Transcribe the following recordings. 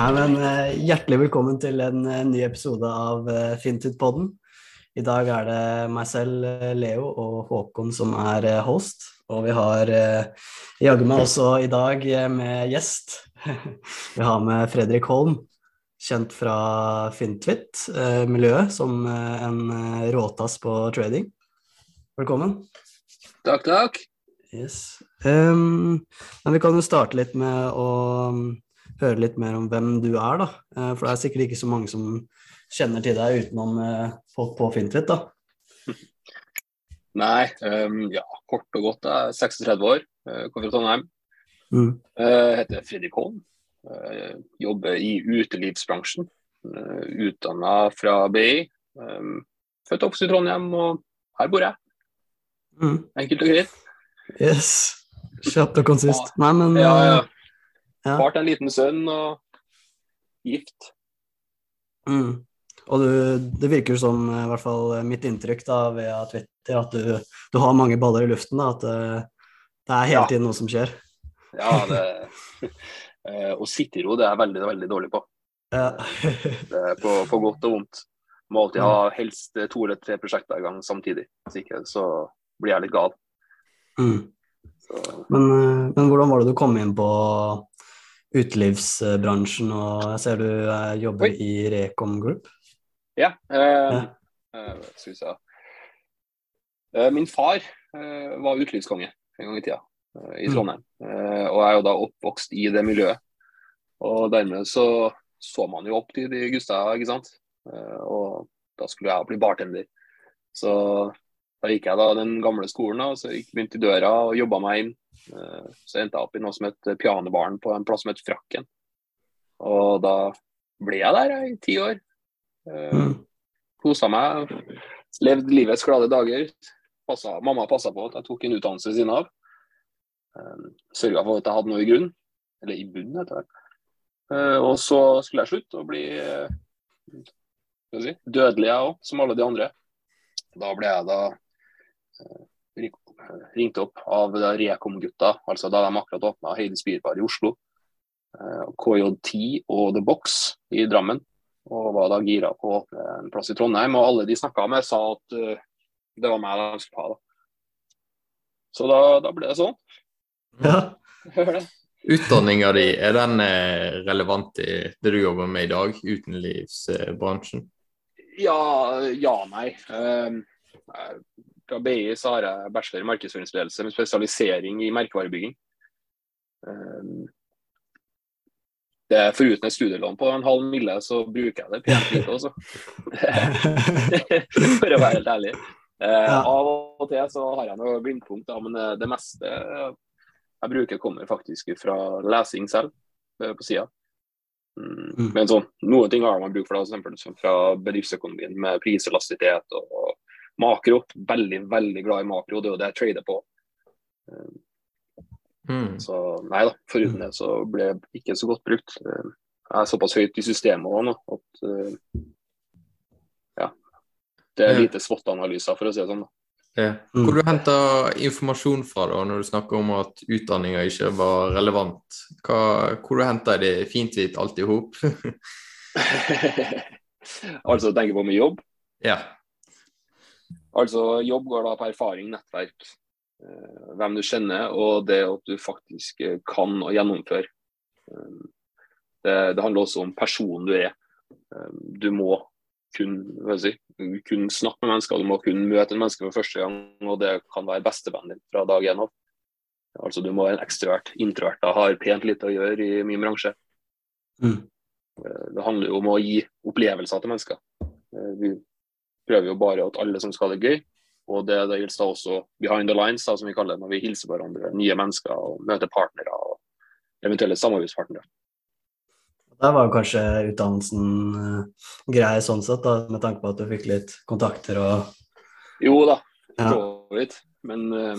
Nei, men eh, Hjertelig velkommen til en eh, ny episode av uh, Fintid-podden. I dag er det meg selv, eh, Leo, og Håkon som er eh, host. Og vi har jaggu meg også i dag eh, med gjest. vi har med Fredrik Holm, kjent fra Fintwit-miljøet som eh, en eh, råtass på trading. Velkommen. Takk, takk. Yes. Um, men vi kan jo starte litt med å høre litt mer om hvem du er, da. Eh, for det er sikkert ikke så mange som kjenner til deg utenom eh, folk på Fintwit, da. Nei, um, ja, kort og godt. Jeg er 36 år, eh, kommer fra Trondheim. Mm. Uh, heter Fredrik Holm. Uh, jobber i utelivsbransjen. Uh, Utdanna fra BI. Um, født og oppvokst i Trondheim, og her bor jeg. Mm. Enkelt og greit. Yes. Kjapt og konsist. Nei, men Ja, ja. Eh, ja. Far til en liten sønn og gift. Mm. Og du, det virker som, eh, i hvert fall mitt inntrykk da, via Twitter, at du, du har mange baller i luften. Da, at det, det er hele Ja. tiden noe som skjer. Ja, det eh, Å sitte i ro det er jeg veldig, veldig dårlig på. Ja. Det er på, på godt og vondt. Må alltid ha helst to eller tre prosjekter i gang samtidig. Hvis ikke så blir jeg litt gal. mm. Men, eh, men hvordan var det du kom inn på utelivsbransjen, og jeg ser du eh, jobber Oi. i Recom Group? ja. Eh, Ja. eh, skal vi se. Eh, min far var utelivskonge en gang i tida i Mm. Trondheim. Eh, og er jo da oppvokst i det miljøet. Og dermed så så man jo opp til de gutta, ikke sant. Og da skulle jeg bli bartender. Så da gikk jeg da den gamle skolen, da, så jeg begynte i døra og jobba meg inn. Så Så endte jeg opp i noe som het pianobaren på en plass som het Frakken. Og da ble jeg der jeg, i ti år. Eh, Mm. Kosa meg. Levde livets glade dager. Passa, mamma passa på at jeg tok en utdannelse ved siden av. Um, Sørga for at jeg hadde noe i grunn. Eller i bunnen, heter det. Eh, og så skulle jeg slutte å bli eh, si, dødelig, jeg òg, som alle de andre. Da ble jeg da eh, ringt opp av Rekom-gutta, altså da de akkurat åpna Heidis Beerbar i Oslo. eh, KJ10 og The Box i Drammen. Og var da gira på å åpne en plass i Trondheim. Og alle de snakka med, sa at eh, det var meg de skulle ha. da. Så da, da ble det sånn. Ja. Utdanninga di, er den eh, relevant i det du jobber med i dag, utenlivsbransjen? Ja, ja, nei. Fra BI så har jeg bachelor i markedsføringsledelse med spesialisering i merkevarebygging. Um, det er Foruten et studielån på en halv mille, så bruker jeg det pent lite også. For å være helt ærlig. Eh. Av og til så har jeg noe blindpunkt, men eh, det meste jeg bruker, kommer faktisk fra lesing selv, eh, på sida. Mm. Mm. Men sånn, noen ting har man bruk for, da, for eksempel, fra bedriftsøkonomien med priselastitet og, og makro. Veldig, veldig glad i makro, det er jo det jeg trader på. Mm. Så nei da, foruten det så ble jeg ikke så godt brukt. Eh, Jeg er såpass høyt i systemet nå at eh, ja. Det er lite SWOT-analyser, for å si det sånn. da. Ja. Mm. Hvor du henta informasjon fra da, når du snakker om at utdanninga ikke var relevant? Hva, hvor du henta det fint hvitt alt i hop? altså tenker på med jobb. ja. Altså Jobb går da på erfaring, nettverk, eh, hvem du kjenner, og det at du faktisk eh, kan å gjennomføre. Eh, det, det handler også om personen du er. Du må kun, hva skal jeg si, kun snakke med mennesker, du må kun møte en menneske for første gang, og det kan være bestevennen din fra dag én av. Altså Du må være en ekstrovert. Introverter har pent lite å gjøre i min bransje. Mm. Det handler jo om å gi opplevelser til mennesker. Prøver jo bare at alle som skal ha det gøy. Og det, det gjelder da også behind the lines, da, som vi kaller det, når vi hilser hverandre, nye mennesker og møter partnere og eventuelle samarbeidspartnere. Der var jo kanskje utdannelsen eh, grei sånn sett, da, med tanke på at du fikk litt kontakter og Jo da, for så vidt. Men uh,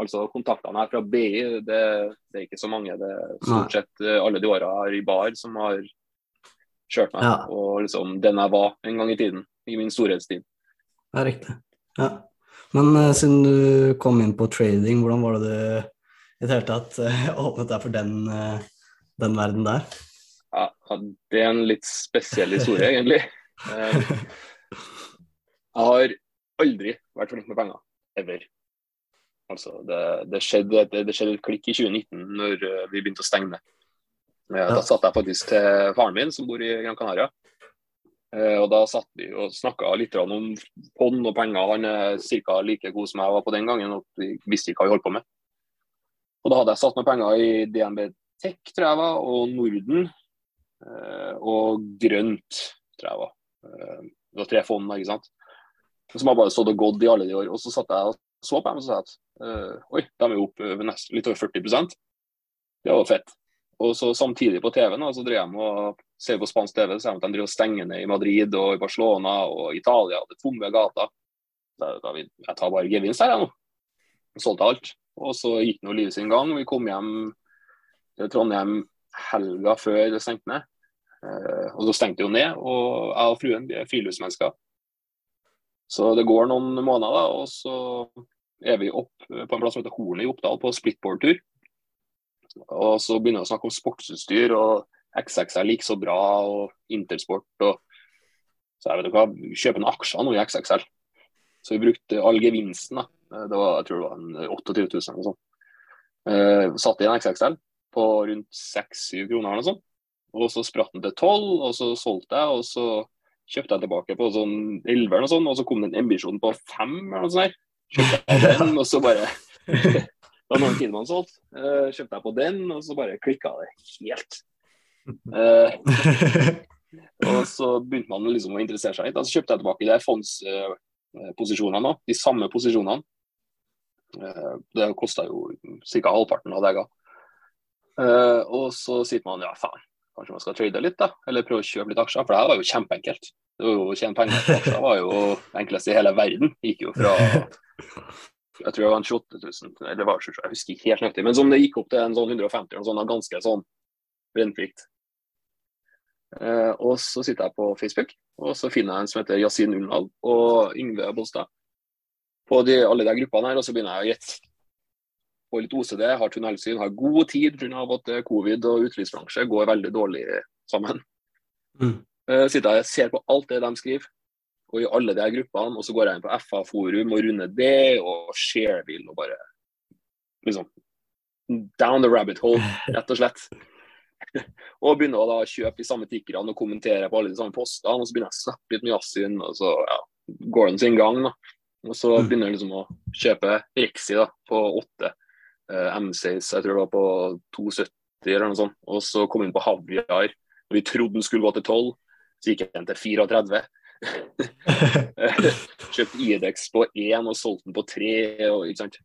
altså, kontaktene her fra BI, det, det er ikke så mange. Det er stort sett eh, alle de åra her i bar som har kjørt meg. Ja. Og liksom den jeg var en gang i tiden, i min storhetstid. Ja, riktig. Ja. Men uh, siden du kom inn på trading, hvordan var det du i det hele tatt uh, åpnet deg for den, uh, den verden der? Ja, det er en litt spesiell historie, egentlig. Jeg har aldri vært flink med penger. Ever. Altså, det, det, skjedde, det, det, skjedde, et klikk i 2019 når vi begynte å stenge ned. Da satt jeg faktisk til faren min, som bor i Gran Canaria. Eh, og Da satt vi og snakka litt om fond og penger. Han er ca. like god som jeg var på den gangen, og vi visste ikke hva vi holdt på med. Og Da hadde jeg satt med penger i DNB Tech, tror jeg var, og Norden. Og Grønt, tror jeg var. Det var tre fond, ikke sant som har bare stått og gått i alle de år. Og så satt jeg og så på dem og sa at oi, de er jo opp litt over 40 Det var fett. Og så samtidig på TV-en så drev jeg og ser på spansk TV, så de driver og stenger ned i Madrid og i Barcelona og Italia. Det er tomme gater. Jeg tar bare gevinst her, jeg nå. Solgte alt. Og så gikk nå livet sin gang. Vi kom hjem til Trondheim helga før det stengte ned. Uh, og så stengte det jo ned, og jeg og fruen vi er friluftsmennesker. Så det går noen måneder, da, og så er vi opp på en plass som heter Hornet i Oppdal på splitboard-tur. Og så begynner jeg å snakke om sportsutstyr, og XXL gikk så bra, og Intersport og Så jeg vet hva, kjøper noen aksjer nå i XXL. Så vi brukte all gevinsten, da. Det var, jeg tror det var en 28 000 eller noe sånt. Uh, satt i en XXL på rundt 6-7 kroner eller noe sånt. Og så spratt den til 12, og så solgte jeg, og så kjøpte jeg tilbake på sånn 11 eller noe sånt, og så kom det en ambisjon på 5 eller noe sånt. Kjøpte jeg den, og så bare Da noen Kidman solgt, uh, kjøpte jeg på den, og så bare klikka det helt. Uh, og så begynte man liksom å interessere seg litt. Og Så kjøpte jeg tilbake de fondsposisjonene, de samme posisjonene. Uh, det kosta jo ca. halvparten av det jeg ga. og så sier man ja, faen, kanskje man skal trade litt, da. Eller prøve å kjøpe litt aksjer. For det her var jo kjempeenkelt. Det var jo Å tjene penger på aksjer var jo enklest i hele verden. Gikk jo fra jeg tror det var en 28 000, eller var, jeg husker ikke helt nøyaktig. Men som det gikk opp til en sånn 150 eller sånn, ganske sånn brennplikt. Eh, og så sitter jeg på Facebook, og så finner jeg en som heter Yasin Unnal og Yngve Bolstad på de, alle de gruppene her, og så begynner jeg å gjette. Får litt OCD, har tunnelsyn, har god tid pga. at covid og utelivsbransje går veldig dårlig sammen. Mm. Uh, sitter jeg og ser på alt det de skriver, og i alle de her gruppene. Og så går jeg inn på FA-forum og runder det, og Shareville og bare liksom down the rabbit hole, rett og slett. og begynner å da kjøpe de samme tikkerne og kommentere på alle de samme postene. Og så begynner jeg å snappe litt med Yasin, og så ja, går den sin gang. da. Og så mm. begynner jeg liksom å kjøpe Rexi da, på åtte. Uh, M6, jeg tror det var på 270 eller noe sånt. Og så kom vi inn på Havyar. Vi trodde den skulle gå til 12, så gikk den til 34. Kjøpte Idex på én og solgte den på tre. Og, ikke sant?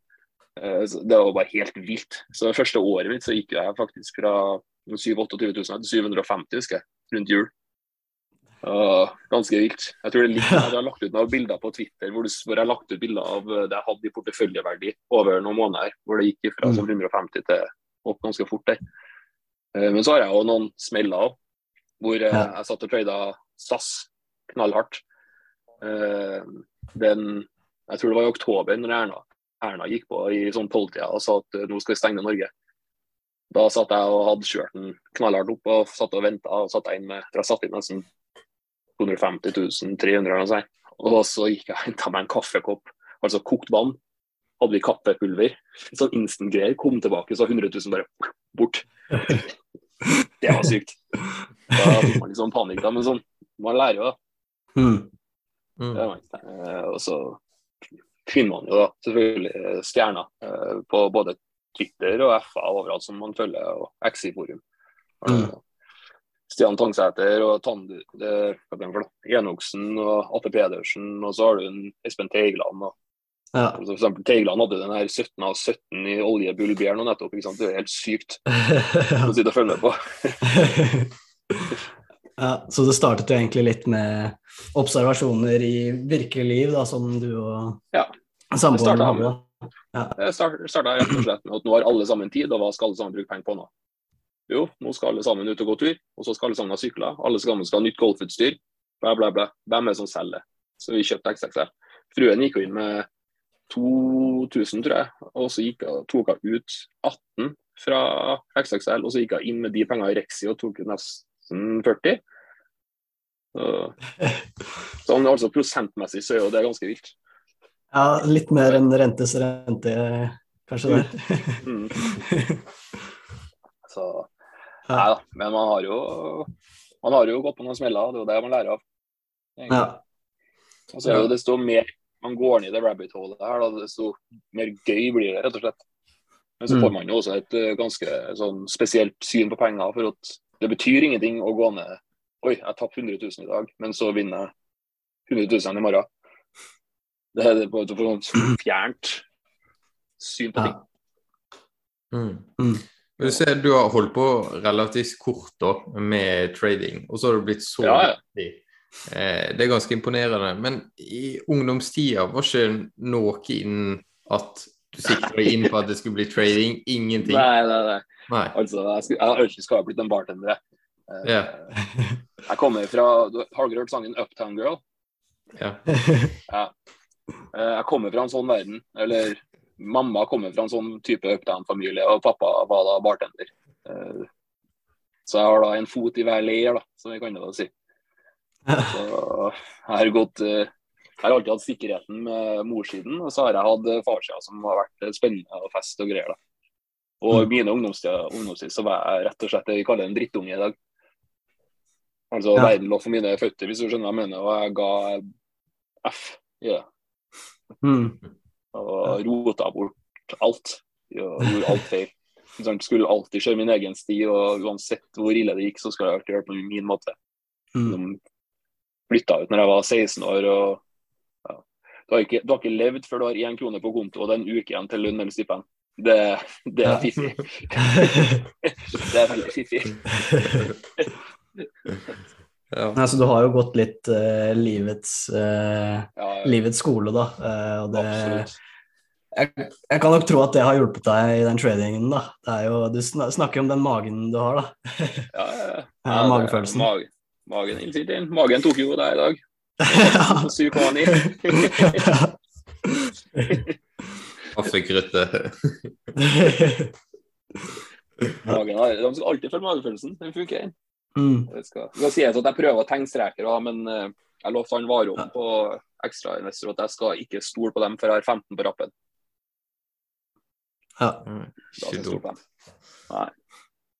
Eh, det var bare helt vilt. Så det første året mitt så gikk jeg faktisk fra 27 000 til 750 husker jeg, rundt jul. Uh, ganske vilt. Jeg tror det er litt Jeg har lagt ut noen bilder på Twitter hvor, hvor jeg har lagt ut bilder av det jeg hadde i porteføljeverdi over noen måneder. Hvor det gikk fra 750 til opp ganske fort der. Uh, men så har jeg jo noen smeller òg hvor uh, jeg satt og trada SAS knallhardt. Eh, den, jeg tror det var i oktober, når Erna, Erna gikk på i sånn tolvtida og sa at eh, nå skal vi stenge Norge. Da satt jeg og hadde kjørt den knallhardt opp og satt og venta. Og satt jeg inn med, jeg satt inn nesten 250 000, 300 eller noe. Og så gikk jeg og henta meg en kaffekopp, altså kokt vann. Hadde vi kaffepulver. Sånn instant-greier. Kom tilbake, så 100 000 bare bort. Det var sykt. Da fikk man liksom panikk, da. Men sånn, man lærer jo, da. Mm. Mm. Og så finner man jo da selvfølgelig stjerner eh, på både Twitter og FA overalt som man følger, og XI-forum. Mm. Stian Tangsæter og Tande, Enoksen og Atte Pedersen, og så har du en Espen Teigland. Og, ja. for eksempel, Teigland hadde den her 17 av 17 i oljebullbjørn og nettopp. ikke sant? Det er helt sykt å sitte og følge med på. Ja, Så det startet jo egentlig litt med observasjoner i virkelig liv, da, som du og ja. samboeren hadde? Ja. Det starta rett og slett med at nå har alle sammen tid, og hva skal alle sammen bruke penger på nå? Jo, nå skal alle sammen ut og gå tur, og så skal alle sammen ha sykler. Alle sammen skal ha nytt golfutstyr. Bla, bla, bla. Hvem er det som selger? Så vi kjøpte XXL. Fruen gikk jo inn med 2000, tror jeg, og så gikk, tok hun ut 18 fra XXL, og så gikk hun inn med de pengene i Rexi og tok nest nesten 40. Så, sånn, altså Prosentmessig så er jo det ganske vilt. Ja, litt mer enn rentes rente, kanskje det. Mm. Så Nei da, men man har jo man har jo gått på noen smeller, det er jo det man lærer av. Ja. Og så er det jo desto mer man går ned i det rabbit holet her, da, desto mer gøy blir det, rett og slett. Men så Mm. får man jo også et eh, ganske sånn spesielt syn på penger, for at det betyr ingenting å gå ned Oi, jeg tapte 100 000 i dag, men så vinner jeg 100 000 i morgen. Det er det på et sånt fjernt syn på Ja. ting. Mm. Mm. Men Du ser du har holdt på relativt kort da, med trading, og så har du blitt så Ja, ja. Eh, det er ganske imponerende. Men i ungdomstida var ikke noe innen at du sikta inn på at det skulle bli trading? Ingenting? Nei, nei, nei. Nei. Altså, jeg, skulle, jeg ønsker skal ha blitt en bartender. jeg. Eh, Ja. Jeg kommer fra Har dere hørt sangen 'Uptown Girl'? Ja. Eh, Jeg kommer fra en sånn verden. Eller mamma kommer fra en sånn type Uptown-familie, og pappa var da bartender. Uh, Så jeg har da en fot i hver leir, da, som vi kan da si. Så jeg har gått eh, Jeg har alltid hatt sikkerheten med morssiden, og så har jeg hatt farssida som har vært spennende og fest og greier. da. Og i Mm. mine ungdomstider så var jeg rett og slett det vi kaller en drittunge i dag. Altså Ja. verden lå for mine føtter, hvis du skjønner hva jeg mener, og jeg ga F i det. Mm. Og rota bort alt. Gjorde alt feil. Ikke? Skulle alltid kjøre min egen sti, og uansett hvor ille det gikk, så skulle jeg alltid gjøre det på min måte. Mm. Flytta ut når jeg var 16 år. og. Du, har ikke, du har ikke levd før du har én krone på konto og det er en uke igjen til lønn eller stipend. Det, det er Ja. fiffig. Det er veldig fiffig. Ja. Altså, du har jo gått litt uh, livets, uh, Ja, livets skole, da. Uh, og det, jeg, jeg kan nok tro at det har hjulpet deg i den tradingen, da. Det er jo, du snakker om den magen du har, da. Ja, ja, ja. Ja, magefølelsen. Mag, magen. Magen tok jo deg i dag. Ja. 7,9. Kaffekruttet. Magen har, de skal alltid følge magefølelsen. Den funker. mm. Det skal, det skal sies at jeg prøver å tegne streker, men eh, jeg lovte han Varom på ekstrainvestor at jeg skal ikke stole på dem før jeg har 15 på rappen. ja. Ikke jeg stole dumt.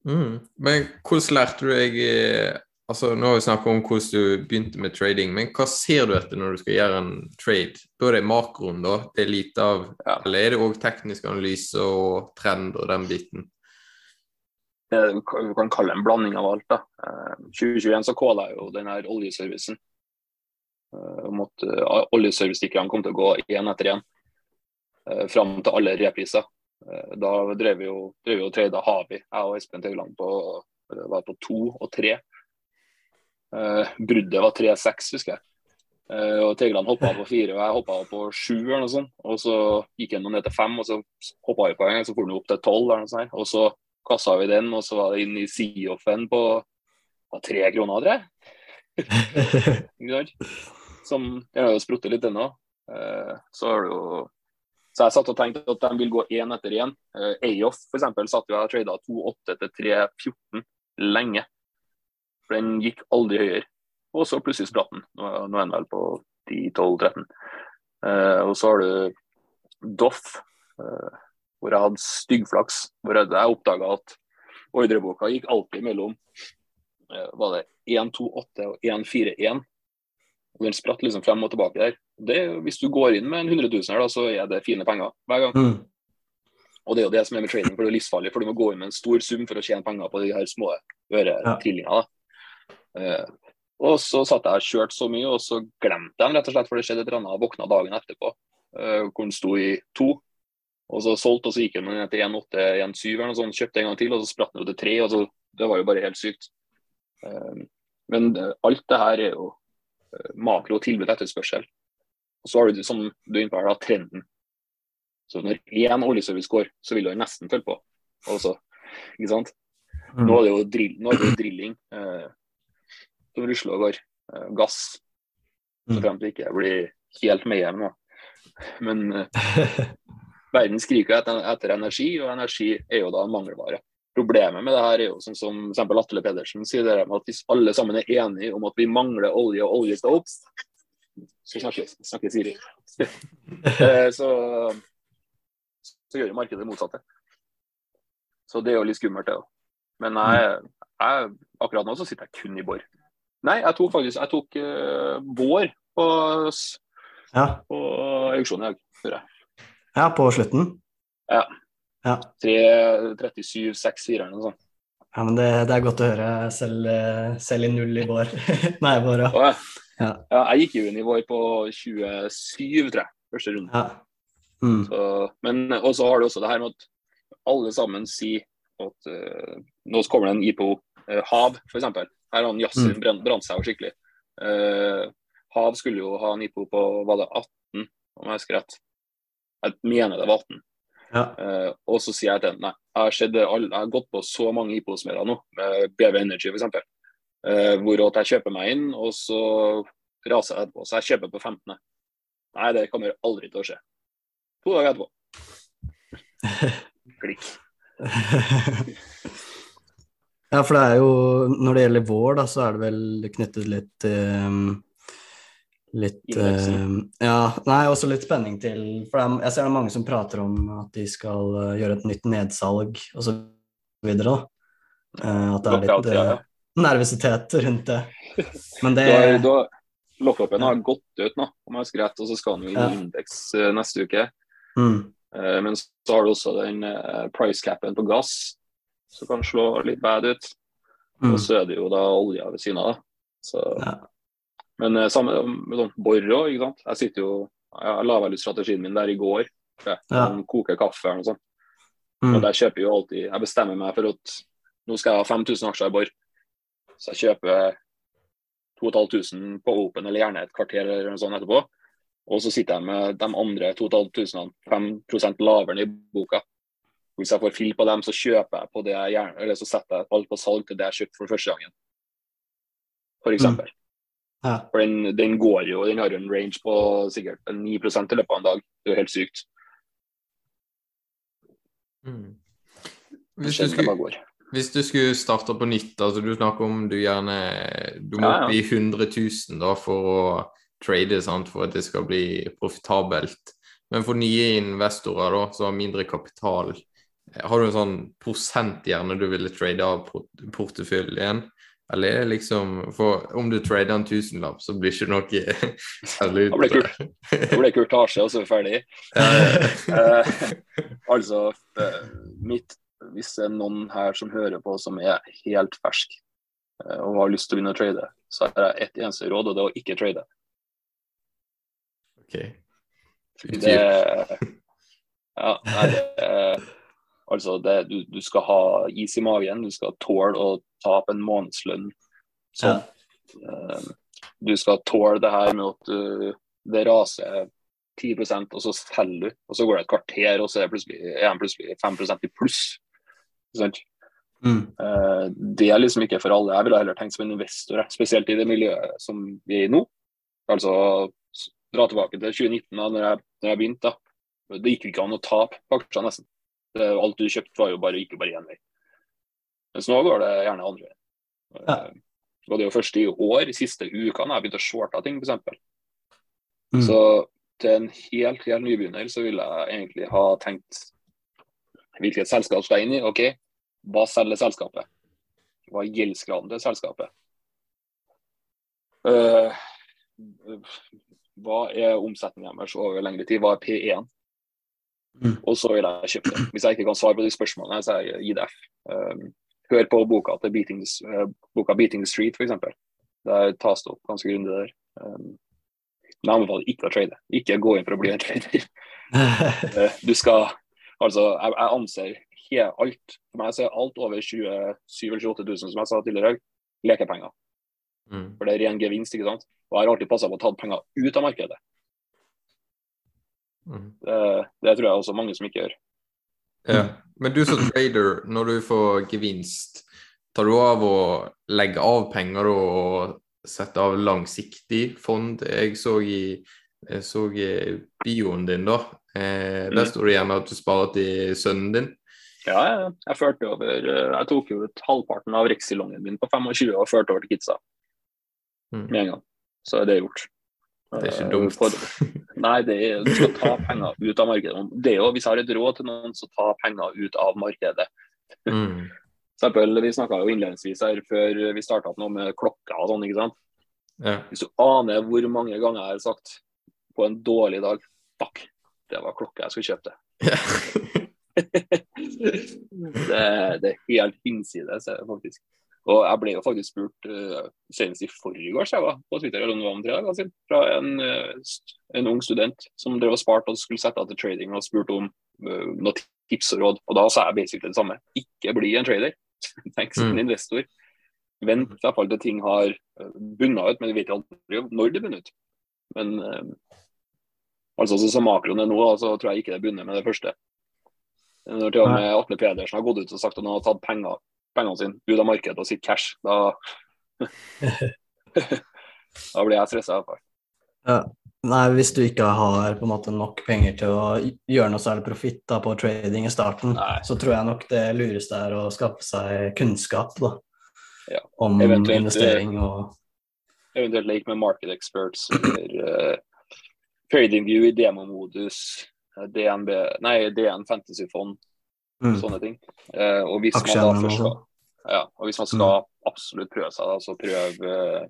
Mm. Men hvordan lærte du deg eh, Altså, Nå har vi snakket om hvordan du begynte med trading, men hva ser du etter når du skal gjøre en trade? Da er det makroen, da? Det er lite av Ja. Eller er det òg teknisk analyse og trend og den biten? Det Du kan kalle det en blanding av alt. da. Eh, 2021 så calla jeg jo den her oljeservicen. Eh, Om at uh, oljeservicestikkerne kom til å gå én etter én fram til alle repriser. Eh, da drev vi jo, drev vi og trada Havi, jeg og Espen Tøgland, på, var på to og tre. Eh, bruddet var 3-6, husker jeg. Uh, og Tegeland hoppa på fire, og jeg hoppa på sju, eller noe sånt. Og så gikk han ned til fem, og så hoppa vi på en gang, så for han opp til tolv. eller noe sånt. Og så kassa vi den, og så var det inn i Siofen på på tre kroner, tror jeg. Som Den har jo spruttet litt ennå. Uh, så har du jo Så jeg satt og tenkte at de vil gå én etter én. Uh, Ayoff eksempel, satt jo jeg og trada 2,8 til 3,14 lenge. For den gikk aldri høyere. Og så plutselig spratt den. Nå er den vel på 10-12-13. Uh, og så har du Doff, uh, hvor jeg hadde styggflaks. Hvor jeg, jeg oppdaga at ordreboka gikk alltid mellom uh, var det 1-2-8 og 1-4-1. Og Den spratt liksom frem og tilbake der. Det, hvis du går inn med en 100 000 her, da, så er det fine penger hver gang. Mm. Og det er jo det som er med trading, for det er livsfarlig. For du må gå inn med en stor sum for å tjene penger på de her små øretrillingene. da. Eh, og så satt jeg og kjørte så mye, og så glemte jeg den rett og slett, for det skjedde et eller annet. Jeg våkna dagen etterpå eh, hvor den sto i to. Og så solgte, og så gikk den ned til 1,8-1,7 eller noe sånt. Kjøpte en gang til, og så spratt den til 3. Og så, det var jo bare helt sykt. Eh, men alt det her er jo makro tilbud etterspørsel. Og så har du som du er her, da, trenden. Så når én oljeservice går, så vil du nesten følge på. Også, ikke sant? Mm. Nå er det jo, drill, nå er det jo drilling eh, som rusler og går. Eh, gass. Så Mm. fremt det ikke blir helt med hjem nå. Men uh, verden skriker etter, etter energi, og energi er jo da en mangelvare. Problemet med det her er jo sånn som eksempel Atle Pedersen sier det med at hvis alle sammen er enige om at vi mangler olje og olje skal opp, så snakker, snakker Siri. Eh, så, så gjør jo markedet det motsatte. Så det er jo litt skummelt, det òg. Men jeg, jeg, akkurat nå så sitter jeg kun i bor. Nei, jeg tok faktisk jeg tok uh, vår på, Ja, på auksjonen i dag. jeg. ja på slutten? Ja. Ja. 3.37,64 eller noe sånt. Ja, men det, det er godt å høre, selv, eh, selv i null i vår. Nei, vår, ja. Og Ja. ja, jeg gikk jo inn i vår på 27, tror jeg, første runde. ja. Mm. Så, men og så har du også det her med at alle sammen sier at uh, nå kommer det en IPO uh, Hav, f.eks. Her har han Yassin Mm. jo skikkelig. Uh, Hav skulle jo ha en IPO på var det 18, om jeg husker rett. Jeg mener det var 18. Ja. Uh, og så sier jeg til ham nei, jeg har, sett jeg har gått på så mange IPO-smeder nå, med BV Energy f.eks., uh, hvor jeg kjøper meg inn, og så raser jeg etterpå. Så jeg kjøper på 15. Nei, det kommer aldri til å skje. To dager etterpå. Klikk. Ja, for det er jo Når det gjelder vår, da, så er det vel knyttet litt um, Litt ehm, Ja, nei, også litt spenning til For er, jeg ser det er mange som prater om at de skal uh, gjøre et nytt nedsalg og så videre, da. Uh, at det er litt eh, nervøsitet rundt det. Men det Da, da, Lockupen har gått ut nå, om jeg husker rett, og så skal han jo inn i indeks neste uke. mm, men så har du også den price capen på gass, som kan slå litt bad ut. mm, Og så er det jo da olja ved siden av. Så, Ja. Men eh, samme med sånn bor òg, ikke sant. Jeg sitter jo Jeg la vel ut strategien min der i går. jeg. Ja. Koke kaffe eller noe sånt. mm, Og der kjøper jo alltid Jeg bestemmer meg for at nå skal jeg ha 5000 aksjer i Borr. Så jeg kjøper 2500 på Open, eller gjerne et kvarter eller noe sånt etterpå. Og så sitter jeg med de andre 2500 5 lavere i boka. Hvis jeg får fill på dem, så kjøper jeg på det jeg gjerne Eller så setter jeg alt på salg til det jeg kjøpte for første gangen. For eksempel. ja. For den, den går jo, den har jo en range på sikkert 9 i løpet av en dag. Det er jo helt sykt. Mm. Hvis du, skulle, hvis du skulle starte på nytt, altså du snakker om du gjerne Du må Ja, ja. opp i 100 000 da for å trade, sant, for at det skal bli profitabelt. Men for nye investorer da, som har mindre kapital, har du en sånn prosent gjerne du ville trade av port- porteføljen? Eller er det liksom For om du trader en tusenlapp, så blir ikke noe særlig ut av det. Det blir kurtasje, og så er vi ferdig. Eh, altså, eh, mitt, hvis det er noen her som hører på som er helt fersk eh, og har lyst til å begynne å trade, så har jeg ett eneste råd, og det er å ikke trade. ok. Fordi det Ja, nei, det, altså det, du, du skal ha is i magen, du skal tåle å tape en månedslønn. Sånn. Eh, du skal tåle det her med at du, det raser 10% og så selger du. Og så går det et kvarter, og så er, det plutselig, er de plutselig 5 i pluss. Sant? Mm, Eh, det er liksom ikke for alle. Jeg ville heller tenkt som en investor, spesielt i det miljøet som vi er i nå. Altså dra tilbake til 2019, da når jeg, når jeg begynte. da. Det gikk jo ikke an å tape på aksjer, nesten. Det, alt du kjøpte, var jo bare, gikk jo bare én vei. Mens nå går det gjerne andre veien. Ja. Eh, Det var jo først i år, siste ukene, jeg begynte å shorte ting, f.eks. mm, Så til en helt, helt nybegynner så ville jeg egentlig ha tenkt hvilket selskap skal jeg inn i? OK, hva selger selskapet? Hva er gjeldsgraden til selskapet? Uh, hva er omsetningen deres over lengre tid? Hva er P1? Mm. Og så vil jeg kjøpe det. Hvis jeg ikke kan svare på de spørsmålene, så er jeg IDF. Um, hør på boka til Beating, the- eh, boka 'Beating the Street', f.eks. Der tas det opp ganske grundig der. Um, men jeg anbefaler ikke å trade. Ikke gå inn for å bli en trader. Eh, Du skal Altså, jeg, jeg anser he, alt For meg så er alt over 27 eller 28 000, som jeg sa tidligere, lekepenger. Mm. For det er ren gevinst, ikke sant. Og jeg har alltid passa på å ta penger ut av markedet. Mm. Det, det tror jeg også mange som ikke gjør. Ja. Men du som trader, når du får gevinst, tar du av å legge av penger og sette av langsiktig fond? Jeg så i, jeg så i bioen din, da. Eh, der Mm. står det gjerne at du sparer til sønnen din. Ja, ja, jeg førte over eh, Jeg tok jo ut halvparten av Rexilongen min på 25 og førte over til Kidsa Mm. med en gang. Så det er det gjort. Det er ikke Eh, dumt. For, nei, det er, du skal ta penger ut av markedet. Det er jo, Hvis jeg har et råd til noen, så ta penger ut av markedet. Mm. Eksempel, Vi snakka innledningsvis her før vi starta noe med klokka og sånn. ikke sant? Ja. Hvis du aner hvor mange ganger jeg har sagt på en dårlig dag Fuck, det var klokka jeg skulle kjøpe. det, det er helt hinsides, faktisk. Og jeg ble jo faktisk spurt uh, senest i forrige år, jeg var på Twitter eller om det var om tre dager siden, fra en, uh, en ung student som drev og sparte og skulle sette av til trading og spurte om uh, noen tips og råd. Og da sa jeg basically det samme. Ikke bli en trader. Tenk som en Mm. investor. Vent i hvert fall til ting har bunna ut, men vi vet aldri når det bunner ut. Men uh, altså som makroen er nå, så tror jeg ikke det bunner med det første. Når til og med Atle Pedersen har gått ut og sagt at han har tatt penger, pengene sine ut av markedet og sitt cash, da Da blir jeg stressa i hvert fall. Ja. Nei, hvis du ikke har på en måte nok penger til å gjøre noe særlig profitt på trading i starten, Nei. så tror jeg nok det lureste er å skaffe seg kunnskap da, Ja. om Eventuelt, eh, investering og Eventuelt leke med market experts eller uh, tradingview i demomodus, eh, DNB, nei, DN Fantasyfond, mm. sånne ting. Eh, og hvis man da først skal sånn. Ja, og hvis man skal absolutt prøve seg, da, så prøv eh,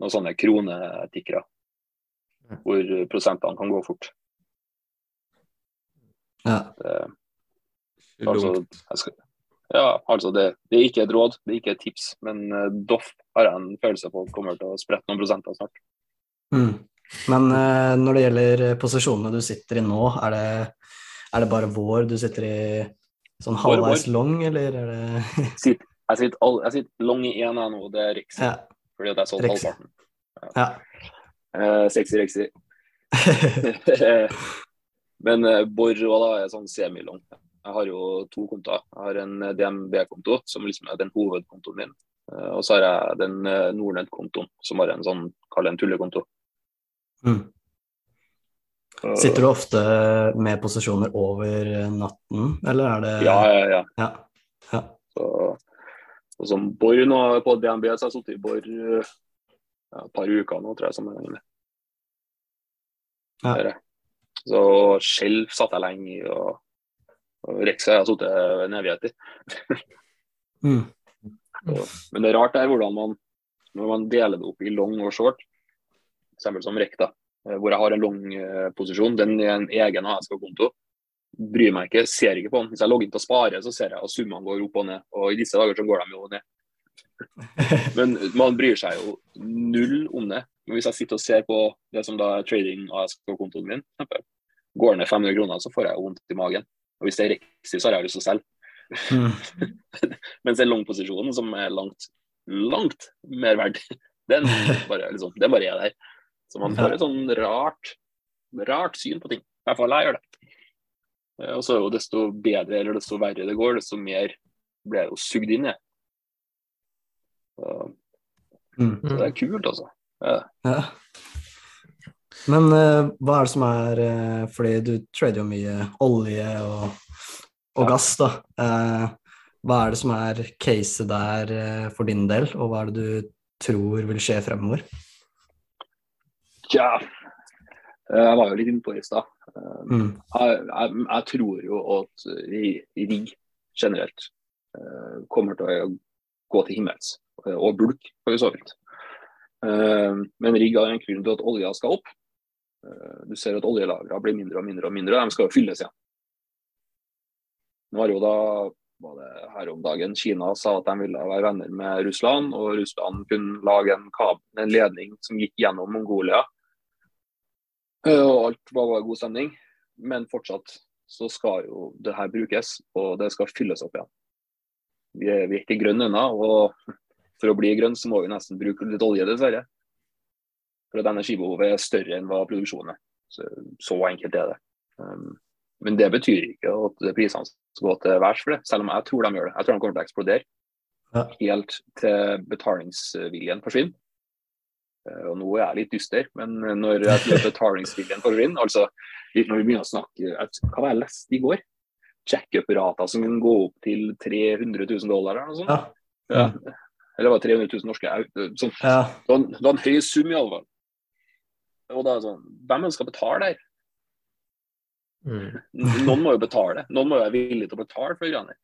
noen sånne kronetikkere. Hvor prosentene kan gå fort. Ja. Det, altså, jeg skal, ja, altså det, det er ikke et råd, det er ikke et tips, men uh, Doff har jeg en følelse på kommer til å sprette noen prosenter snart. Mm. Men uh, når det gjelder posisjonene du sitter i nå, er det, er det bare vår du sitter i sånn halvveis long, eller er det Sitt, jeg, sitter sitter lang i én nå, nå, det er Rixi, Ja. fordi at jeg solgte halvparten. ja. Uh, sexy Rixi. Men uh, Borr òg, da er sånn semilong. Jeg har jo to kontoer. Jeg har en eh, DNB-konto, som liksom er den hovedkontoen min. Uh, og så har jeg den uh, Nordnett-kontoen, som har en sånn, kall det en tullekonto. mm. Sitter du ofte med posisjoner over natten, eller er det Ja, ja, ja. ja. ja. Så, og som Borr nå på DNB, så har jeg sittet i bor eh, ja, et par uker nå, tror jeg. sammenhengende. Ja. Er. Så Skjelv satt jeg lenge i, og, og Rex har jeg sittet en evighet i. Mm. Men det er rart der hvordan man, når man deler det opp i long og short, eksempel som Rek, da, hvor jeg har en long eh, den er en egen ASK-konto. Bryr meg ikke, ser ikke på den. Hvis jeg logger inn til å spare, så ser jeg at summene går opp og ned. Og i disse dager så går de jo ned. Men man bryr seg jo null om det. Men hvis jeg sitter og ser på det som da er trading ASK-kontoen min, eksempel, går ned 500 kroner, så får jeg vondt i magen. Og hvis det er riktig, så har jeg lyst til å selge. Mm. Mens den long-posisjonen, som er langt, langt mer verdt, den bare, liksom, den bare er der. Så man får et sånn rart, rart syn på ting. I hvert fall jeg gjør det. Eh, Og så er jo desto bedre eller desto verre det går, desto mer blir jeg jo sugd inn i. Så, Mm. det er kult, altså. Ja. Ja. Men uh, hva er det som er uh, Fordi du trader jo mye olje og, og Ja. gass, da. Uh, hva er det som er caset der for din del, og hva er det du tror vil skje fremover? Tja, eh, jeg var jo litt inne på det i stad. Eh, Mm. Jeg, jeg, jeg tror jo at ri- rigg generelt eh, kommer til å gå til himmels. Og bulk, for så vidt. Men rigg har en grunn til at olja skal opp. Du ser at oljelagrene blir mindre og mindre og mindre, og de skal jo fylles igjen. Nå har jo da var det her om dagen Kina sa at de ville være venner med Russland, og Russland kunne lage en, kabel, en ledning som gikk gjennom Mongolia. Eh, Og alt var bare god stemning. Men fortsatt så skal jo det her brukes, og det skal fylles opp igjen. Vi er, vi er ikke grønne ennå, og for å bli grønn så må vi nesten bruke litt olje, dessverre. For at energibehovet er større enn hva produksjonen er. Så, så enkelt er det. Um, men det betyr ikke at prisene skal gå til værs for det, selv om jeg tror de gjør det. Jeg tror de kommer til å eksplodere Ja. helt til betalingsviljen forsvinner. Eh, Og nå er jeg litt dyster, men når betalingsviljen forsvinner, altså når vi begynner å snakke at, Hva var det jeg leste i går? Jackup-rater som kan gå opp til 300 000 dollar eller noe sånt. Ja. Ja. Eller var det 300 000 norske sånn, ja. det, var, en- det var en høy sum, i alle fall. Og da er det sånn, Hvem ønsker å betale der? Mm. Noen må jo betale. Noen må jo være villig til å betale for greiene.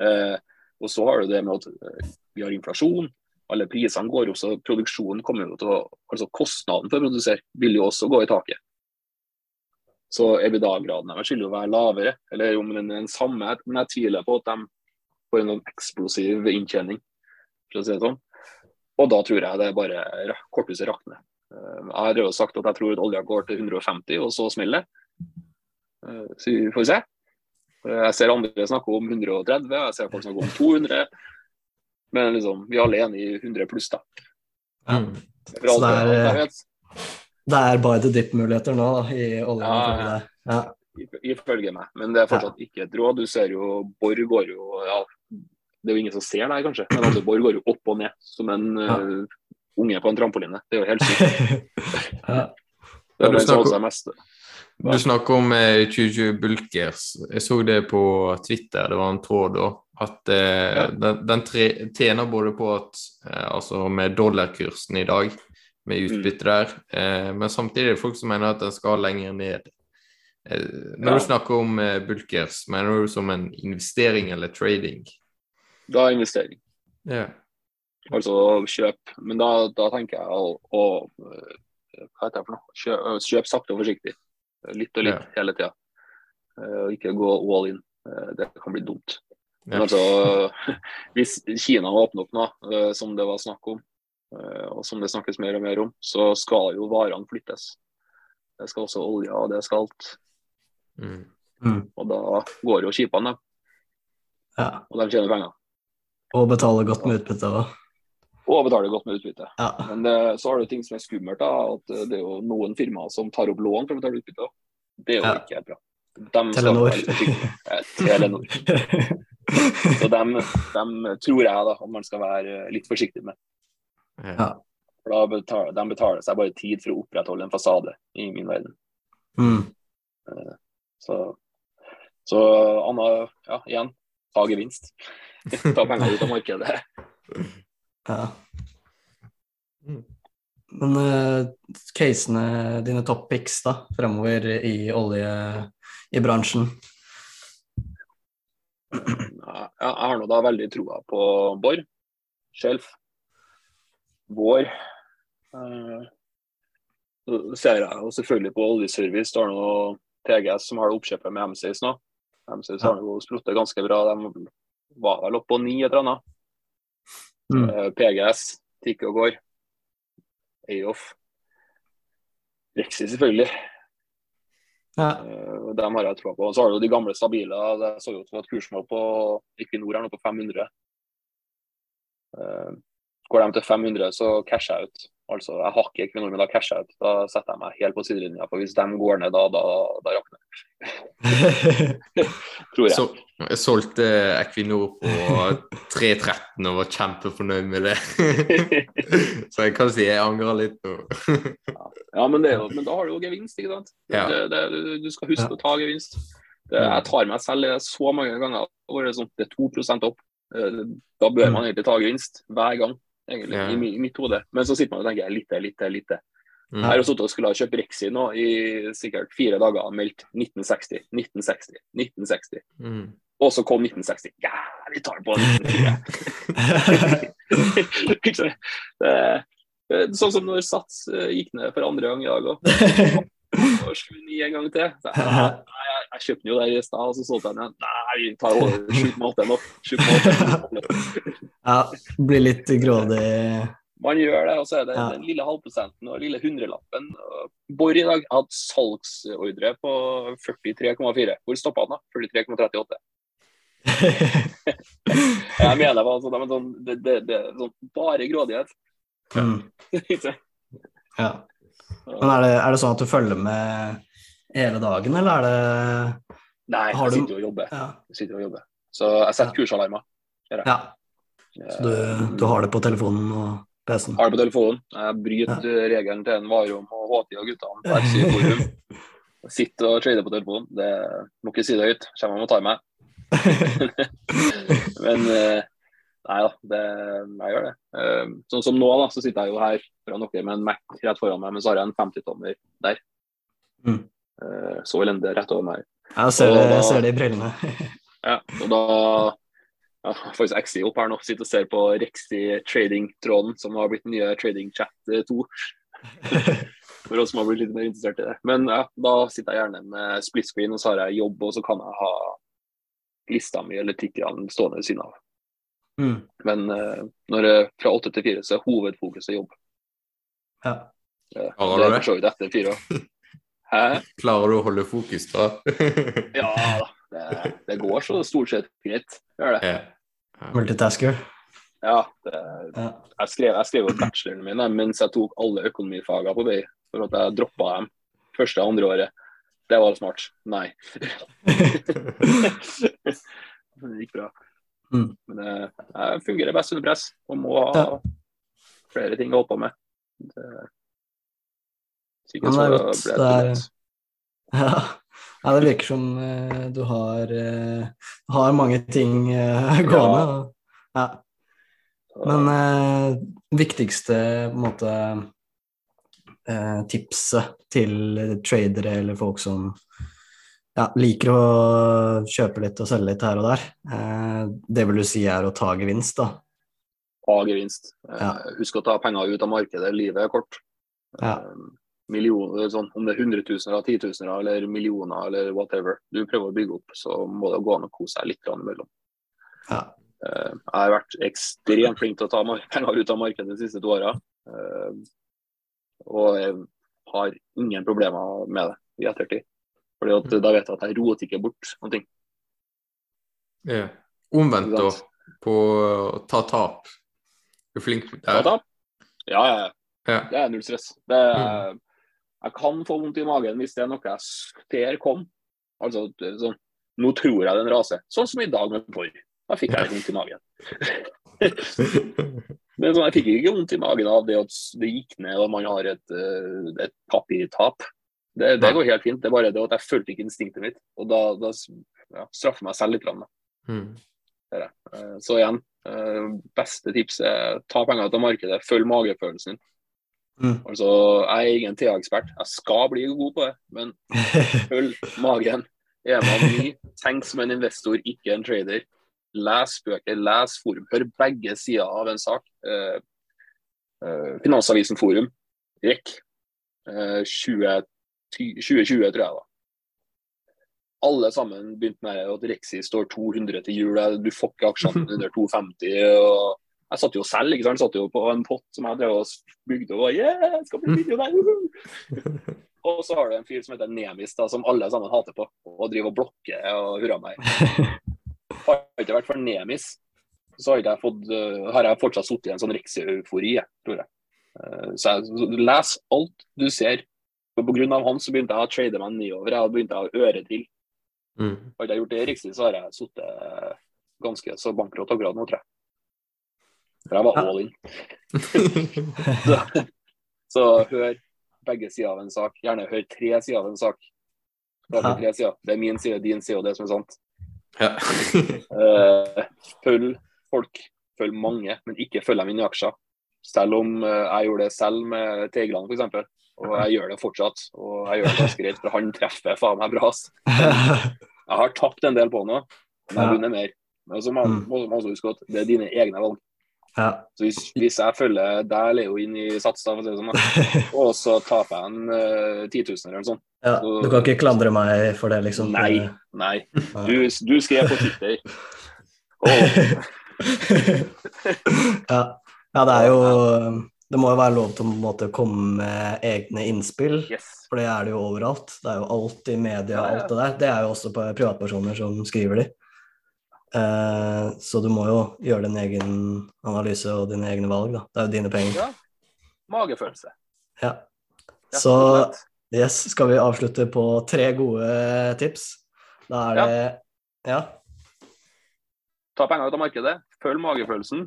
Eh, og så har du det med at eh, vi har inflasjon. Alle prisene går opp, så produksjonen kommer jo til å Altså kostnaden for å produsere vil jo også gå i taket. Så EBITDA-graden deres vil jo være lavere, eller om den er den samme. Men jeg tviler på at de får en sånn eksplosiv inntjening, for å si det sånn. Og da tror jeg det er bare korthuset rakner. Eh, Jeg har jo sagt at jeg tror at olja går til 150, og så smeller det. Eh, Så vi får se. Eh, Jeg ser andre snakke om 130, jeg ser folk snakke om 200. Men liksom, vi er alle enige i 100 pluss, da. Mm. Så det er, Det er by the dip-muligheter nå da, i oljen. Ja, ja. Ja. ifølge meg. Men det er fortsatt ikke et råd. Du ser jo Borr går jo ja, Det er jo ingen som ser deg, kanskje, men altså, Borr går jo opp og ned som en Ja. uh, unge på en trampoline. Det er jo helt sykt. ja. Det er du den som holder seg mest. Du snakker om eh, 2020 Bulkers. Jeg så det på Twitter, det var en tråd da. At eh, Ja. den, den tre, tjener både på at eh, Altså med dollarkursen i dag, med Mm. utbytte der, eh, men samtidig er det folk som mener at den skal lenger ned. Eh, når Ja. du snakker om eh, Bulkers, mener du som en investering eller trading? Da er investering. Ja. Altså kjøp. Men da, da tenker jeg å, å eh, Hva heter det for noe? Kjøp, kjøp sakte og forsiktig. Litt og litt hele tida. Og ikke gå all in. Eh, Det kan bli dumt. Men altså, hvis Kina åpner opp nå, eh, som det var snakk om, eh, og som det snakkes mer og mer om, så skal jo varene flyttes. Det skal også olja, og det skal alt. Mm. Mm. Og da går jo skipene, da, ja. og de tjener penger. Og betaler godt med utbytte òg. Og betaler godt med utbytte. Ja. Men det, så har du ting som er skummelt. da, at eh, Det er jo noen firmaer som tar opp lån for å betale utbytte. Det er jo Ja. ikke bra. Dem skal Telenor. være. Eh, Telenor. Så dem, dem tror jeg da at man skal være litt forsiktig med. Ja. For da betaler, De betaler seg bare tid for å opprettholde en fasade i min verden. mm. Så, så Anna, ja, igjen, ta gevinst. ta penger ut av markedet. Ja. Mm. Men uh, casene, dine top picks da, fremover i olje i bransjen? Ja, jeg har nå da veldig troa på Borr, Shelf, Vår. Uh, så ser jeg jo selvfølgelig på oljeservice. Det har nå TGS som har det oppkjøpet med M6 nå. M6 har jo spruttet ganske bra. De var vel oppe på ni et eller annet. Mm. Eh, PGS, tikker og går. Ayoff. Rexi selvfølgelig. Ja. Eh, Dem har jeg troa på. Og så har du de gamle stabile. Jeg så jo et kursmål på Equinor er nå på 500. Eh, Går de til 500, så casher jeg ut. Altså, jeg har ikke Equinor, men da casher jeg ut. Da setter jeg meg helt på sidelinja. For hvis de går ned, da, da, da rakner. Tror jeg. Så, jeg solgte Equinor på 3.13 og var kjempefornøyd med det. Så jeg kan si jeg angrer litt nå. Ja, men, det men da har du jo gevinst, ikke sant? Ja. Det, det, du- du skal huske å ta gevinst. Jeg tar meg selv det så mange ganger. Hvor det er sånn, det er 2 opp. Eh, Da bør man egentlig ta gevinst hver gang, egentlig, Ja. i, i mitt hode. Men så sitter man og tenker litt til, litt til, litt til. Mm. Jeg har sittet og skulle ha kjøpt Rexi nå i sikkert fire dager og meldt 1960, 1960, 1960. Mm. Og så kom 1960. Ja, vi tar den på 1964. Det, det er sånn som når Sats eh, gikk ned for andre gang i dag òg. Og 29 en gang til. Så, nei, jeg, jeg kjøpte den jo der i stad, og så solgte jeg den igjen. Nei, vi tar over 7,8 nå. 7,8. ja, blir litt grådig. Man gjør det, og så er det Ja. den lille halvprosenten og lille hundrelappen. Borr i dag hadde salgsordre på 43,4. Hvor stoppa han, da? 43,38. Jeg mener bare sånn, men sånn, det, det, det sånn bare grådighet. mm. Ja. Men er det, er det sånn at du følger med hele dagen, eller er det Nei, jeg du- sitter jo og jobber. Ja. Jeg sitter og jobber. Så jeg setter kursalarmer. ja. Så du, du har det på telefonen og PC-en? Har det på telefonen. Jeg bryter ja. regelen til en Varom og HT og guttene på FC Forum. Sitter og trader på telefonen. Det må ikke si det høyt. Kommer og tar meg. Men eh, nei da, det, jeg gjør det. Eh, sånn som nå, da, så sitter jeg jo her foran dere med en Mac rett foran meg, men så har jeg en 50-tommer der. Mm. Eh, så elendig rett over meg. Jeg ser det, jeg ser det i brillene. Ja, og da ja, faktisk XI opp her nå, sitter og ser på Rexy trading-tråden, som har blitt den nye Trading Chat 2. For oss som har blitt litt mer interessert i det. Men ja, da sitter jeg gjerne med split screen, og så har jeg jobb, og så kan jeg ha lista mi eller tikkerne stående ved siden av. Mm. Men eh, når det er fra åtte til fire, så er hovedfokuset jobb. Ja. Eh, det du er det? for så vidt etter fire år. Hæ? Klarer du å holde fokus, da? Ja da. Det, det går så stort sett greit. Gjør det. Ja. Multitasker. Ja, det, Ja. jeg skrev, jeg skrev jo bacheloren min mens jeg tok alle økonomifagene på vei, for at jeg droppa dem første og andre året. Det var smart. Nei. det gikk bra. Mm. Men eh, jeg fungerer best under press og må ha Ja. flere ting å holde på med. Det, sikkert det så er ble godt. det Det er- Ja. Ja, det virker som uh, du har, uh, har mange ting uh, gående. Ja. ja. Men uh, viktigste måte tipset til tradere eller folk som ja, liker å kjøpe litt og selge litt her og der, det vil du si er å ta gevinst, da? Ta gevinst. Ja. Husk å ta penger ut av markedet. Livet er kort. Ja. Millioner, sånn, om det er hundretusener, titusener eller millioner eller whatever du prøver å bygge opp, så må det gå an å kose seg litt imellom. Ja. Eh, jeg har vært ekstremt flink til å ta penger ut av markedet de siste to åra. eh, og jeg har ingen problemer med det i ettertid. Fordi at Da vet jeg at jeg roter ikke bort noen ting. Ja. Omvendt, da, på å ta tap. Du er flink der. Ta tap? ja, ja. Ja. Det er null stress. Det er, Jeg kan få vondt i magen hvis det er noe jeg ser komme. Altså, sånn, Nå tror jeg den raser. Sånn som i dag med porr. Da fikk jeg vondt i magen. Men sånn, jeg fikk ikke vondt i magen av det at det gikk ned og man har et, eh, et papirtap. Det, det går helt fint. Det er bare det at jeg fulgte ikke instinktet mitt. Og da, da ja, straffer meg selv litt. Mm. Så igjen, eh, beste tips er ta penger av markedet, følg magefølelsen din. Mm. Altså, Jeg er ingen TA-ekspert, jeg skal bli god på det, men følg magen. Er man ny, tenk som en investor, ikke en trader. Les bøker, les forum. Hør begge sider av en sak. Eh, eh, Finansavisen Forum, REC, eh, 20, 2020, tror jeg da. Alle sammen begynte med at Rexi står 200 til jul, du får ikke aksjene under 250. og jeg satt jo selv ikke sant? Jeg satt jo på en pott som jeg drev og bygde og yeah, jeg skal bli millionær! woohoo!» Og så har du en fyr som heter Nemis, da, som alle sammen hater på, og driver og blokker og hurra meg. Har det ikke vært for Nemis, så har, jeg fått, øh, har jeg fortsatt sittet i en sånn Rexi-eufori, jeg, tror jeg. Eh, Så jeg leser les alt du ser. Grunn av han så begynte jeg å trade meg nedover. Jeg begynte å øre til. Mm. Hadde jeg gjort det riktig, så har jeg sittet ganske så bankrott akkurat nå, tror jeg. For jeg var all in. Så, så hør begge sider av en sak. Gjerne hør tre sider av en sak. Har tre sider. Det er min side, din side og det som er sant. Ja. uh, følg folk. Følg mange, men ikke følg dem inn i aksjer. Selv om eh, jeg gjorde det selv med Teigland, f.eks. Og jeg gjør det fortsatt. Og jeg gjør det ganske greit, for han treffer faen meg bra. Jeg har tapt en del på nå, men jeg har vinner mer. Men så Mm. må man også huske at det er dine egne valg. Ja. Så hvis, hvis jeg følger deg, Leo, inn i Sats, da, si det sånn, og så taper jeg en uh, titusener eller sånn ja. Du kan ikke klandre meg for det, liksom? Nei. Nei. Du, du skrev på Twitter. Oh. ja. ja, det er jo Det må jo være lov til å måte komme med egne innspill, yes. for det er det jo overalt. Det er jo alt i media, alt det der. Det er jo også privatpersoner som skriver de. Eh, så du må jo gjøre din egen analyse og dine egne valg, da. Det er jo dine penger. Ja. Magefølelse. Ja. Så yes, skal vi avslutte på tre gode tips? Da er det Ja. Ta penger ut av markedet, følg magefølelsen.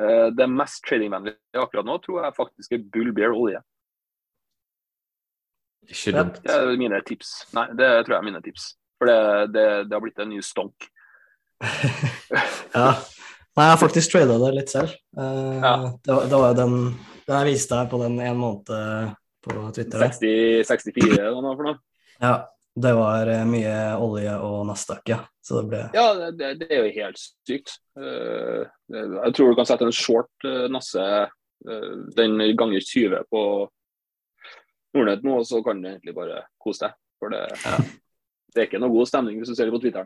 Eh, det mest tradingvennlige akkurat nå tror jeg faktisk er Bull Bear olje. Ikke dumt. Det er mine tips. Nei, det tror jeg er mine tips. For det, det, det har blitt en ny stonk. Ja. Nei, jeg har faktisk trada det litt selv. Uh, Ja. Det, var- det var jo den Den jeg viste deg på den en måned eh, på Twitter. 60, 64 eller noe for noe. Ja, det var eh, mye olje og Nasdaq, ja. Så det ble Ja, det, det, er jo helt sykt. Uh, jeg tror du kan sette en short uh, nasse uh, den ganger 20 på Nordnett nå, og så kan du egentlig bare kose deg. For det, Ja. det er ikke noe god stemning hvis du ser det på Twitter.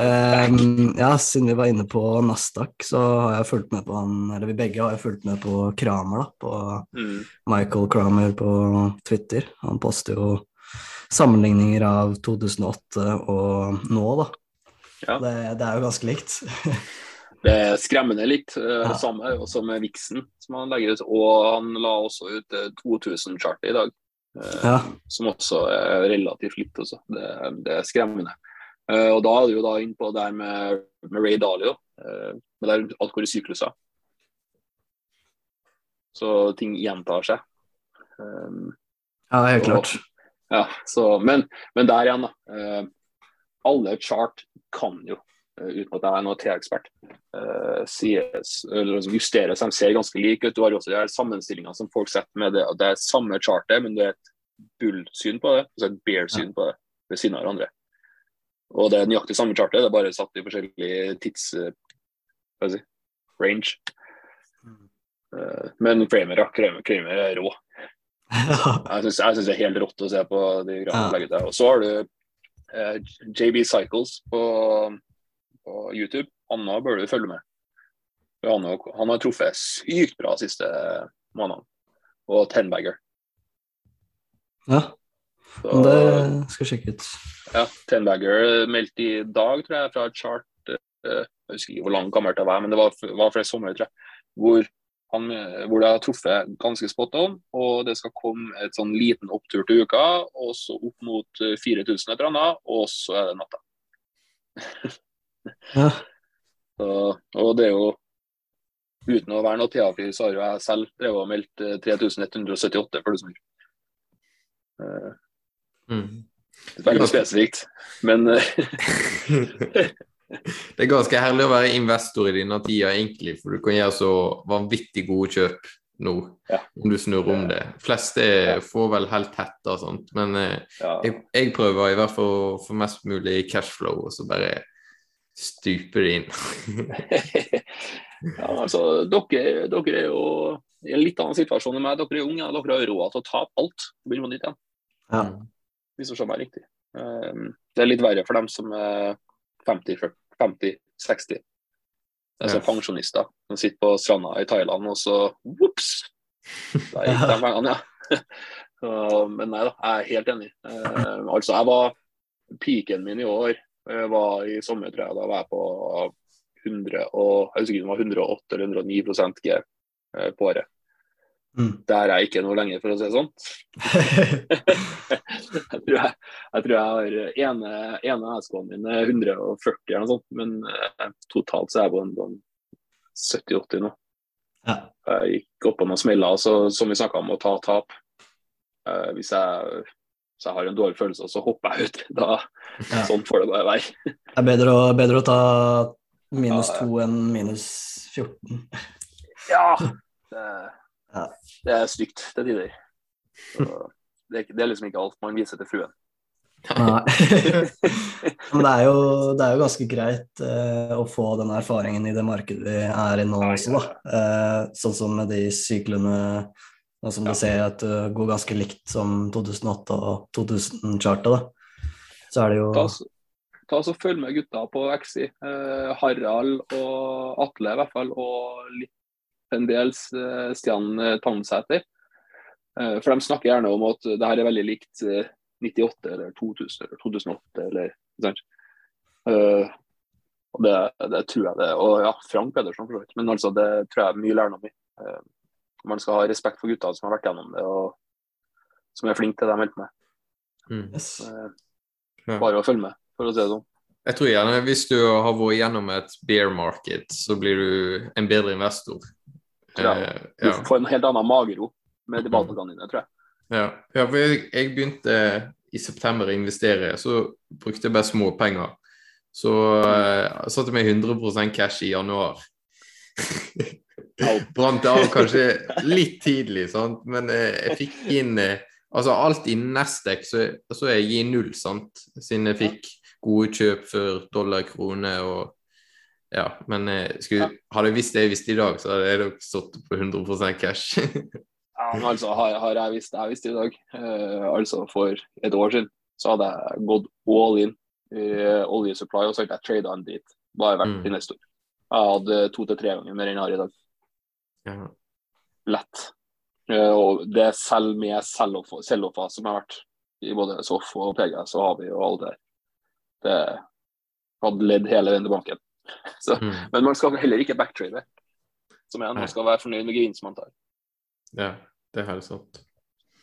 Ehm, ja, siden vi var inne på Nasdaq, så har jeg fulgt med på han Eller vi begge har fulgt med på Kramer, da. På Mm. Michael Kramer på Twitter. Han poster jo sammenligninger av 2008 og nå, da. Ja. Det, det er jo ganske likt. Det er skremmende likt. eh, Ja. Samme også med Vixen, som han legger ut. Og han la også ut eh, 2000-chartet i dag, eh, ja. som også er relativt likt. Også. Det, det er skremmende. Eh, og da er du jo da innpå det her med, med Ray Dalio, uh, med det alt går i sykluser. Så ting gjentar seg. Um, ja, helt Og- klart. ja, så, men, men der igjen, da. eh, alle chart kan jo, eh, uten at jeg er noen T-ekspert, eh, liksom justeres. De ser ganske like ut. Du har også de her sammenstillingene som folk setter med det. Det er samme chartet, men det er et bull-syn på det, altså et bear-syn på det ved siden av hverandre. Og det er nøyaktig samme charter, det er bare satt i forskjellige tids... eh, Hva skal jeg si range. Eh, men Kramer, ja, Kramer, Kramer er rå. Jeg syns det er helt rått å se på de Ja. greiene der. Og så har du eh, JB Cycles på, på YouTube. Anna bør du følge med. Han, han har truffet sykt bra siste månedene. Og Tenbagger. ja, Så, men det skal jeg sjekke ut. ja, Tenbagger meldte i dag, tror jeg, fra et chart eh, Jeg husker ikke hvor lang gammelt det var, men det var, var i sommer, tror jeg. Hvor, han, eh, hvor det har truffet ganske spot on, og det skal komme et sånn liten opptur til uka, og så opp mot eh, 4000 et eller annet, og så er det natta. Ja. Så, og det er jo Uten å være noe TA-fyr, så har jo jeg selv drevet og meldt eh, 3178 før det snur. Eh, Mm. Veldig spesifikt. Men eh, Det er ganske herlig å være investor i denne tida, egentlig, for du kan gjøre så vanvittig gode kjøp nå, Ja. om du snur om det. De fleste får vel helt tett og sånt, men eh, ja. jeg, jeg prøver i hvert fall å få mest mulig cashflow, og så bare stupe det inn. ja, altså, dere, dere er jo i en litt annen situasjon enn meg. Dere er unge, dere har råd til å tape alt. Begynne på nytt igjen, Ja. Hvis du skjønner meg riktig. Um, det er litt verre for dem som er 50-60. Det er Ja. sånn pensjonister som sitter på stranda i Thailand, og så whoops! Da gikk de pengene, ja. Men nei da, jeg er helt enig. Eh, altså, jeg var Peaken min i år eh, var i sommer, tror jeg. Da var jeg på 100 og, jeg husker ikke om det var 108 eller 109 G eh, på året. Mm. Der er jeg ikke noe lenger, for å si det sånn. jeg, tror jeg, jeg tror jeg har ene, ene SK-en min er 140 eller noe sånt, men eh, totalt så er jeg på en sånn 70-80 nå. Ja. Jeg gikk opp på noen smeller, så, som vi snakka om, å ta tap. Eh, hvis, jeg, hvis jeg har en dårlig følelse, så hopper jeg ut. Da, Ja. Sånn får det bare være. Det er bedre å, bedre å ta minus Ja, ja. enn minus 14. Ja! Det, Ja. det er stygt til tider. Det ikke, det er liksom ikke alt man viser til fruen. Nei. Men det er, jo, det er jo ganske greit eh, å få den erfaringen i det markedet vi er i nå også, da. Eh, sånn som med de syklene nå som Ja. du ser at det går ganske likt som 2008 og 2000-chartet, da. Så er det jo Ta, ta så Følg med gutta på XI. Eh, Harald og Atle i hvert fall, og litt en dels eh, Stian eh, Tannsæter. Eh, for de snakker gjerne om at det her er veldig likt eh, 98 eller 2000 eller 2008 eller ikke sant. Eh, og det, det tror jeg det Og ja, Frank Pedersen for så vidt. Men altså, det tror jeg er mye lærdom i. Eh, man skal ha respekt for gutta som har vært gjennom det, og som er flinke til det de holder på med. Mm. yes. Eh, bare å følge med, for å si det sånn. Jeg tror gjerne hvis du har vært gjennom et bear market, så blir du en bedre investor. Ja. jeg. Du får en helt annen magero med de valgene dine, tror jeg. Ja, ja for jeg, jeg begynte i september å investere, så brukte jeg bare små penger. Så uh, satte jeg med 100% cash i januar. Brant av kanskje litt tidlig, sant? men uh, jeg fikk inn uh, Altså alt innen Nasdaq, så, så er jeg i null, sant? siden jeg fikk gode kjøp for dollar, krone og Ja, men skulle, hadde jeg visst det jeg visste i dag, så hadde jeg nok stått på 100 cash. ja, men altså, har, har jeg visst det jeg visste i dag, altså for et år siden, så hadde jeg gått all in i oljesupply, og så hadde jeg trada en dit. Bare vært mm. investor. Jeg hadde to til tre ganger mer enn jeg har i dag. Ja. Lett. Og det er selv med selvoppfas som har vært i både SOF og PGS, så har vi jo det der. Det hadde ledd hele veien til banken. Så, mm. Men man skal heller ikke backtrade. Som igjen, man skal være fornøyd med gevinsten man tar. Ja, det er sant.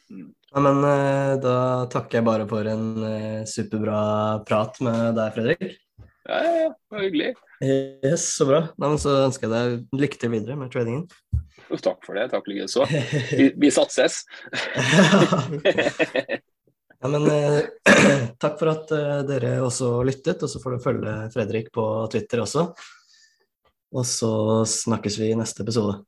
Mm. Ja, men eh, da takker jeg bare for en eh, superbra prat med deg, Fredrik. Ja, ja, ja. Det var hyggelig. Yes, så bra. Nei, men så ønsker jeg deg lykke til videre med tradingen. Takk for det. Takk likeså. Vi, vi satses. ja, men eh, takk for at eh, dere også lyttet, og så får du følge Fredrik på Twitter også. Og så snakkes vi i neste episode.